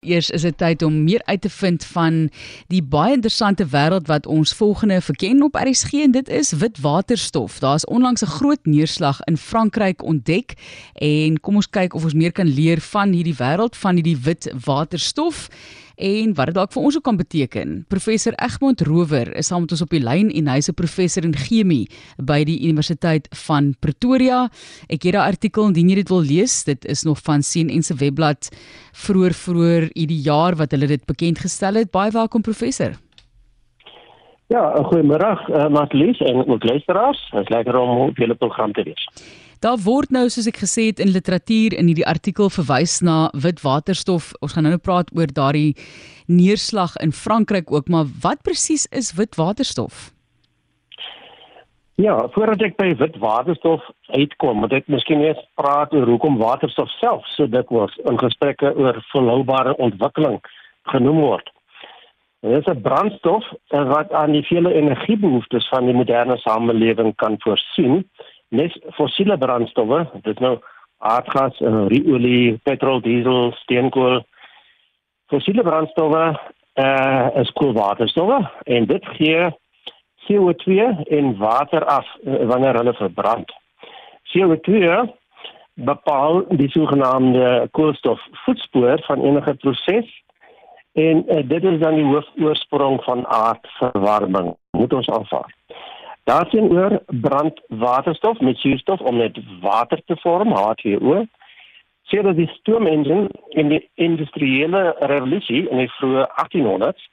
Eers is dit tyd om meer uit te vind van die baie interessante wêreld wat ons volgende verken op RSG en dit is witwaterstof. Daar's onlangs 'n groot neerslag in Frankryk ontdek en kom ons kyk of ons meer kan leer van hierdie wêreld van hierdie witwaterstof en wat dit dalk vir ons ook kan beteken. Professor Egmond Rower is saam met ons op die lyn en hy's 'n professor in chemie by die Universiteit van Pretoria. Ek het 'n artikel indien jy dit wil lees. Dit is nog van CNN se webblad vroeër vroeër hierdie jaar wat hulle dit bekend gestel het. Baie welkom professor. Ja, goeiemôre, uh, Matlies en ook luisteraars. Dit is lekker om op julle program te wees. Daar word nou soos ek gesê het in literatuur in hierdie artikel verwys na witwaterstof. Ons gaan nou nou praat oor daardie neerslag in Frankryk ook, maar wat presies is witwaterstof? Ja, voordat ek by witwaterstof uitkom, moet ek miskien eers praat oor hoekom waterstof self so dikwels in gesprekke oor volhoubare ontwikkeling genoem word. Dit is 'n brandstof wat aan die vele energiebehoeftes van die moderne samelewing kan voorsien nes fossiele brandstowwe, dit nou aardgas, olie, petrol, diesel, steenkool. Fossiele brandstowwe uh, is koolwaterstowwe en dit gee CO2 en water af uh, wanneer hulle verbrand. CO2 bepaal die sogenaamde koolstofvoetspoor van enige proses en uh, dit is dan die hoofoorsprong van aardverwarming moet ons aanvaar. Daarteenoor brand waterstof met suurstof om net water te vorm, H2O. Sedert die stoomenjin in die industriële revolusie in die vroeë 1800s,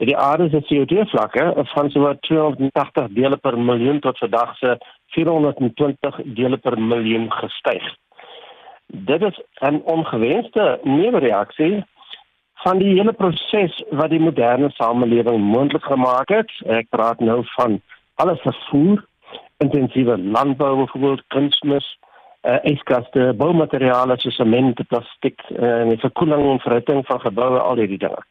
het die aarde se CO2-vlakke van so 280 dele per miljoen tot vandag se 420 dele per miljoen gestyg. Dit is 'n ongewenste neewreaksie van die hele proses wat die moderne samelewing moontlik gemaak het. Ek praat nou van alles vervoer, intensiewe landbou byvoorbeeld, kunsmis, uh, ijskaste, boumateriale soos sement, plastiek uh, en die verkoeling en verhitting van geboue, al hierdie dinge.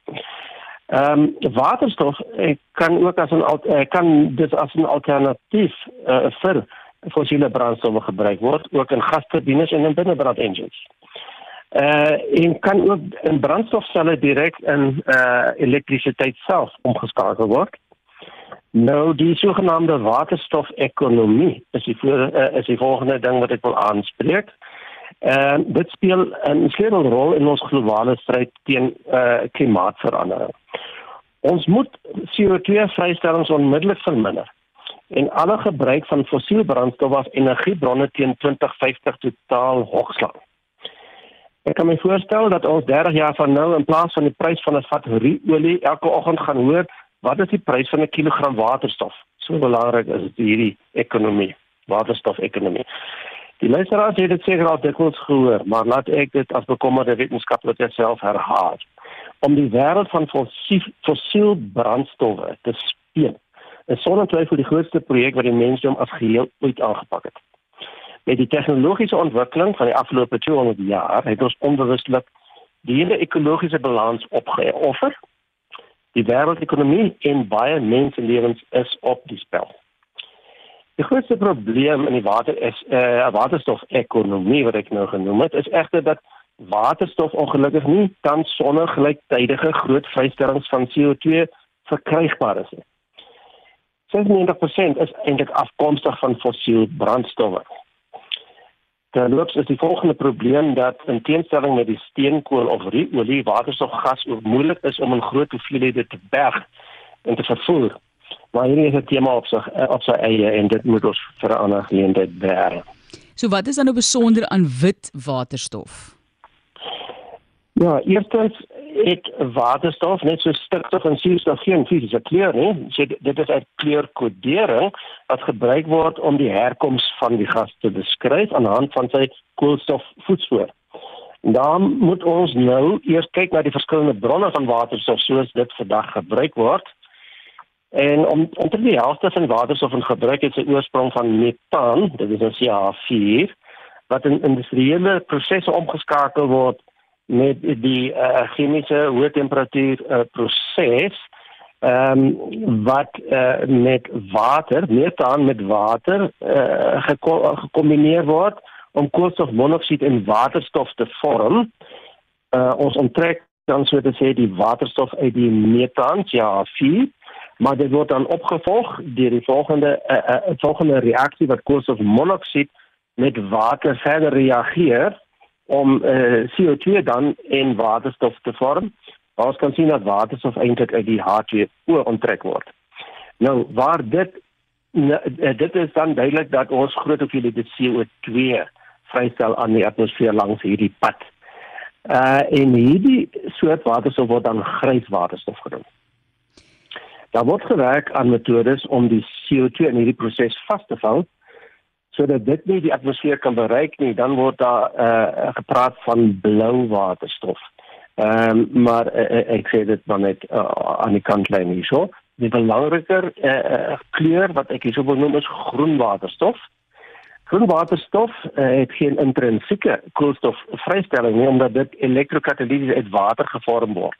Ehm um, waterstof eh, kan ook as 'n uh, kan dit as 'n alternatief uh, vir fossiele brandstowwe gebruik word, ook in gasturbines en in binnebrand engines. Uh en kan ook in brandstofselle direk in uh elektrisiteit self omgeskakel word. Nou die sogenaamde waterstofekonomie is die voor, uh, is die volgende ding wat ek wil aanspreek. En uh, dit speel 'n sleutelrol in ons globale stryd teen uh, klimaatsverandering. Ons moet CO2 vrystellings onmiddellik verminder en alle gebruik van fossiel brandstof as energiebronne teen 2050 totaal hogslaan. Ek kan my voorstel dat ons 30 jaar van nou in plaas van die prys van 'n vat olie elke oggend gaan hoor wat is die prys van 'n kilogram waterstof? So belangrik is hierdie ekonomie, waterstofekonomie. Die luisteraars het dit seker al dikwels gehoor, maar laat ek dit as bekommerde wetenskaplike self herhaal. Om die wêreld van fossiel, fossiel brandstowwe te speel, is sonder twyfel die grootste projek wat die mensdom as geheel ooit aangepak het. Met die tegnologiese ontwikkeling van die afgelope 200 jaar het ons onbewustelik die hele ekologiese balans opgeoffer Die wêreldekonomie en baie menselewens is op die spel. Die grootste probleem in die water is eh uh, waterstofekonomie wat ek nou genoem het, is egter dat waterstof ongelukkig nie tans sonder gelyktydige groot vrystellings van CO2 verkrygbaar is nie. 96% is eintlik afkomstig van fossiel brandstowwe. Terloops is die volgende probleem dat in teenstelling met die steenkool of olie, waterstofgas ook moeilik is om in groot hoeveelhede te berg en te vervoer. Maar hierdie is 'n tema op sy op sy eie en dit moet ons vir 'n ander geleentheid beheer. So wat is dan nou besonder aan wit waterstof? Ja, eerstens het waterstof net so stikstof en suurstof geen fisiese kleur nie. So dit is 'n kleurkodering wat gebruik word om die herkoms van die gas te beskryf aan die hand van sy koolstofvoetspoor. Dan moet ons nou eers kyk na die verskillende bronne van waterstof soos dit vandag gebruik word. En om om te die helfte van waterstof in gebruik het sy oorsprong van metaan, dit is 'n CH4 wat in industriële prosesse omgeskakel word met die uh, chemiese hoë temperatuur uh, proses ehm um, wat uh, met water, metaan met water uh, gekombineer word om koolstofmonoksied en waterstof te vorm. Uh, ons onttrek dan sou dit sê die waterstof uit die metaan, ja, 4 maar dit word dan opgevolg deur die volgende uh, uh, volgende reaksie wat koolstofmonoksied met water verder reageer om uh, eh, CO2 dan in waterstof te vorm. Ons kan sien dat waterstof eintlik uit die H2O onttrek word. Nou, waar dit dit is dan duidelik dat ons groot hoeveelhede CO2 vrystel aan die atmosfeer langs hierdie pad. Uh en hierdie soort waterstof word dan grys waterstof genoem. Daar word gewerk aan metodes om die CO2 in hierdie proses vas te vou sodat dit nie die atmosfeer kan bereik nie, dan word daar uh, gepraat van blou waterstof. Ehm um, maar uh, ek sê dit dan net uh, aan die kantlyn hierso. Die belangriker uh, kleur wat ek hierso wil noem is groen waterstof. Groen waterstof uh, het geen intrinsieke koolstofvrystelling nie omdat dit elektrokatalities uit water gevorm word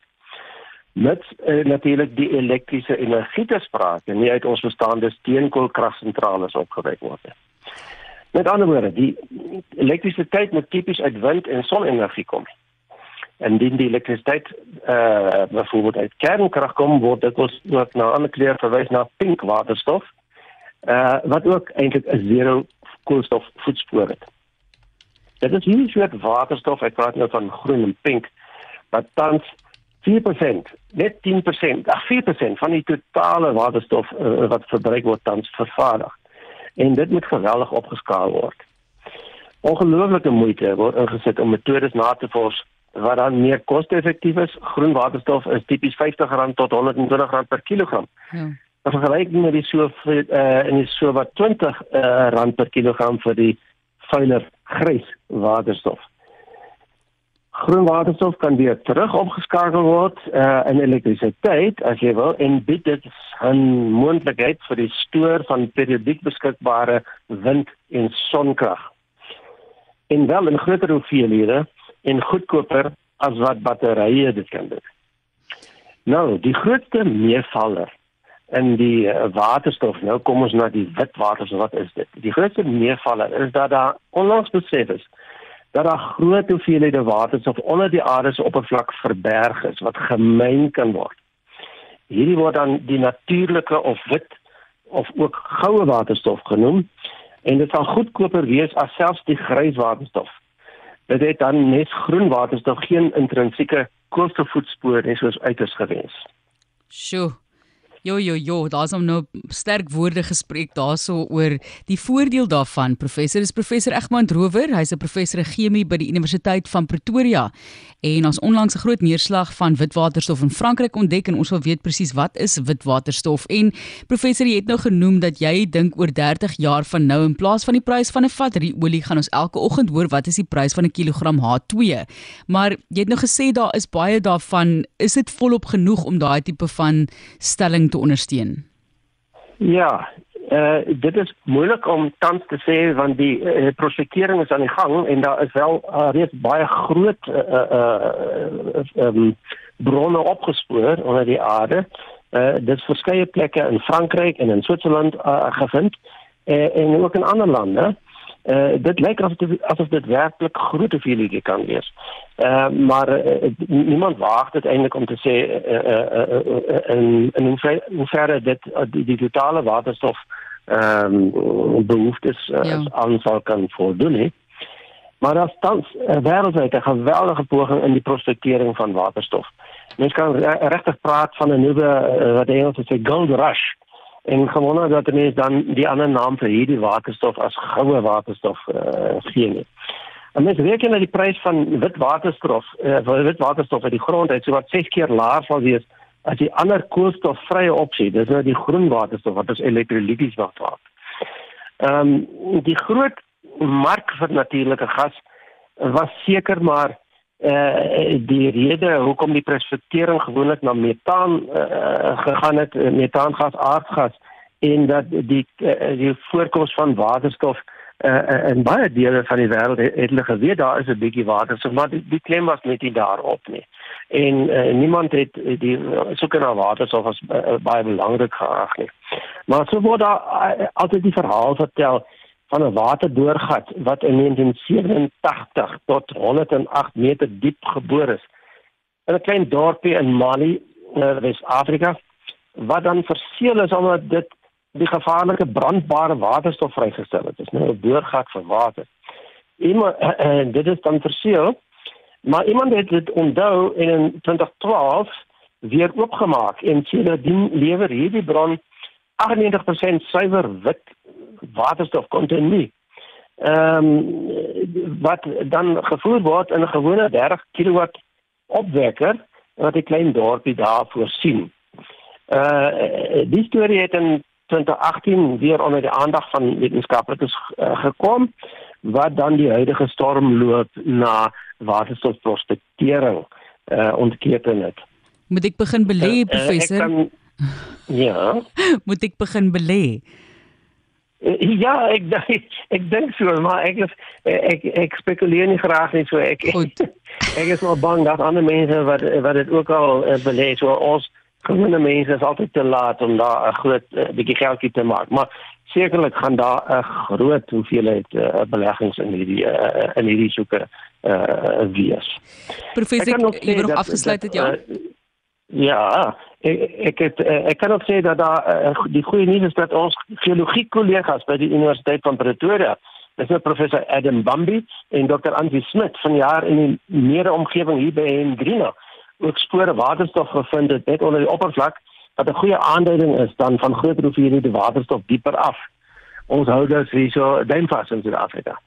met uh, natuurlik die elektriese energie te sprake nie uit ons bestaande steenkoolkragsentrale opgewek word nie. Met ander woorde, die elektrisiteit moet tipies uit wind en sonenergie kom. En indien die elektrisiteit eh uh, byvoorbeeld uit kernkrag kom, word dit ons ook na ander kleur verwys na pink waterstof. Eh uh, wat ook eintlik 'n zero koolstof voetspoor het. Dit is hierdie soort waterstof, ek praat nou van groen en pink, wat tans 4%, net 10%, ag 4% van die totale waterstof uh, wat verbruik word tans vervaardig. En dit moet geweldig opgeskaal word. Ongelooflike moeite word ingesit om metodes na te vors wat dan meer koste-effektief is. Groen waterstof is tipies R50 tot R120 per kilogram. Ja. In vergelyking met die so uh, en die so wat R20 uh, per kilogram vir die vuiler grys waterstof. Groen waterstof kan weer terug opgeskakel word uh, in elektrisiteit as jy wil en dit 'n moontlikheid vir die stoor van periodiek beskikbare wind en sonkrag. En wel in groter hoeveelhede en goedkoper as wat batterye dit kan doen. Nou, die grootste meevaller in die uh, waterstof, nou kom ons na die wit waterstof, wat is dit? Die grootste meevaller is dat daar onlangs besef is dat daar groot hoeveelhede waterstof onder die aarde se oppervlak verberg is wat gemyn kan word. Hierdie word dan die natuurlike of wit of ook goue waterstof genoem en dit sal goedkoper wees as selfs die grys waterstof. Dit het dan net groen waterstof geen intrinsieke koolstofvoetspoor nie soos uiters gewens. Sjoe, Jo jo jo, daar's hom nou sterk woorde gespreek daarso oor die voordeel daarvan. Professor is professor Egmond Rower, hy's 'n professor in chemie by die Universiteit van Pretoria. En ons onlangs 'n groot neerslag van witwaterstof in Frankryk ontdek en ons wil weet presies wat is witwaterstof. En professor, jy het nou genoem dat jy dink oor 30 jaar van nou in plaas van die prys van 'n vat olie gaan ons elke oggend hoor wat is die prys van 'n kilogram H2. Maar jy het nou gesê daar is baie daarvan, is dit volop genoeg om daai tipe van stelling te ondersteun? Ja, uh, dit is moeilik om tans te sê want die uh, prospektering is aan die gang en daar is wel uh, reeds baie groot uh, uh, um, bronne opgespoor onder die aarde. Uh, dit is verskeie plekke in Frankryk en in Switserland uh, gevind uh, en ook in ander lande. Uh, dit lyk asof dit asof dit werklik groot hoeveelhede kan wees. Uh, maar uh, niemand waag dit eintlik om te sê in in hoeverre dit die, die totale waterstof ehm um, behoeftes uh, ja. aansal kan voldoen. He. Maar daar staan uh, wêreldwyd 'n geweldige poging in die prospektering van waterstof. Mens kan regtig praat van 'n nuwe uh, wat Engels sê gold rush en gewonder dat dit is dan die ander naam vir hierdie waterstof as goue waterstof uh, gee nie. En mens reken dat die prys van wit waterstof, uh, wit waterstof uit die grond uit so wat 6 keer laer sal wees as die ander koolstofvrye opsie. Dis nou die groen waterstof wat ons elektrolyties wat word. Ehm um, die groot mark vir natuurlike gas was seker maar uh die rede hoekom die prospektering gewoonlik na metaan uh, gegaan het metaangas aardgas en dat die uh, die voorkoms van waterstof uh, in baie dele van die wêreld het, het hulle geweet daar is 'n bietjie waterstof maar die, die klem was net nie daarop nie. En uh, niemand het die soeke na waterstof as uh, baie belangrik geag nie. Maar so word daar uh, altyd die verhaal vertel van 'n waterdoorgat wat in 1987 tot 108 meter diep geboor is. in 'n klein dorpie in Mali, uh, Wes-Afrika, wat dan verseël is omdat dit die gevaarlike brandbare waterstof vrygestel het. Dit is nou 'n deurgat vir water. Iemand en dit is dan verseël, maar iemand het dit onthou en in 2012 weer oopgemaak en sindsdien lewer hierdie bron 98% suiwer wit waterstof kontinu. Ehm um, wat dan gevoer word in 'n gewone 30 kW opwekker wat 'n klein dorpie daar voorsien. Uh die storie het in 2018 weer onder die aandag van wetenskaplikes uh, gekom wat dan die huidige stormloop na waterstofprospektering uh ontketen het. Moet ek begin belê uh, professor? Uh, kan, ja. Moet ek begin belê? Ja, ek ek, ek dink so, maar ek is, ek ek spekuleer nie graag nie so ek Goed. ek is maar bang dat ander mense wat wat dit ook al uh, belê so ons gewone mense is altyd te laat om daar 'n groot uh, bietjie geldjie te maak, maar sekerlik gaan daar 'n groot hoeveelheid uh, beleggings in hierdie uh, in hierdie soeke uh, wees. Professor, wil nog afgesluit het ja. Uh, ja, ek ek het, ek kan ook sê dat daar uh, die goeie nuus is dat ons geologie kollegas by die Universiteit van Pretoria Dis nou professor Adam Bambi en Dr. Angie Smit van jaar in die meerde omgewing hier by Hendrina ook spore waterstof gevind het net onder die oppervlak wat 'n goeie aanduiding is dan van groter hoeveelhede waterstof dieper af. Ons hou dus hierso duimvas in Suid-Afrika.